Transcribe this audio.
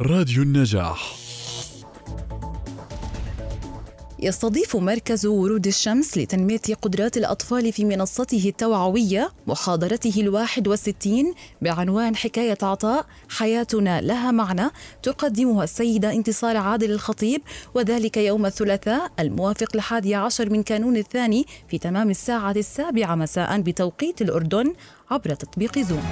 راديو النجاح. يستضيف مركز ورود الشمس لتنمية قدرات الأطفال في منصته التوعوية محاضرته الواحد والستين بعنوان حكاية عطاء حياتنا لها معنى تقدمها السيدة انتصار عادل الخطيب وذلك يوم الثلاثاء الموافق الحادي عشر من كانون الثاني في تمام الساعة السابعة مساء بتوقيت الأردن عبر تطبيق زوم.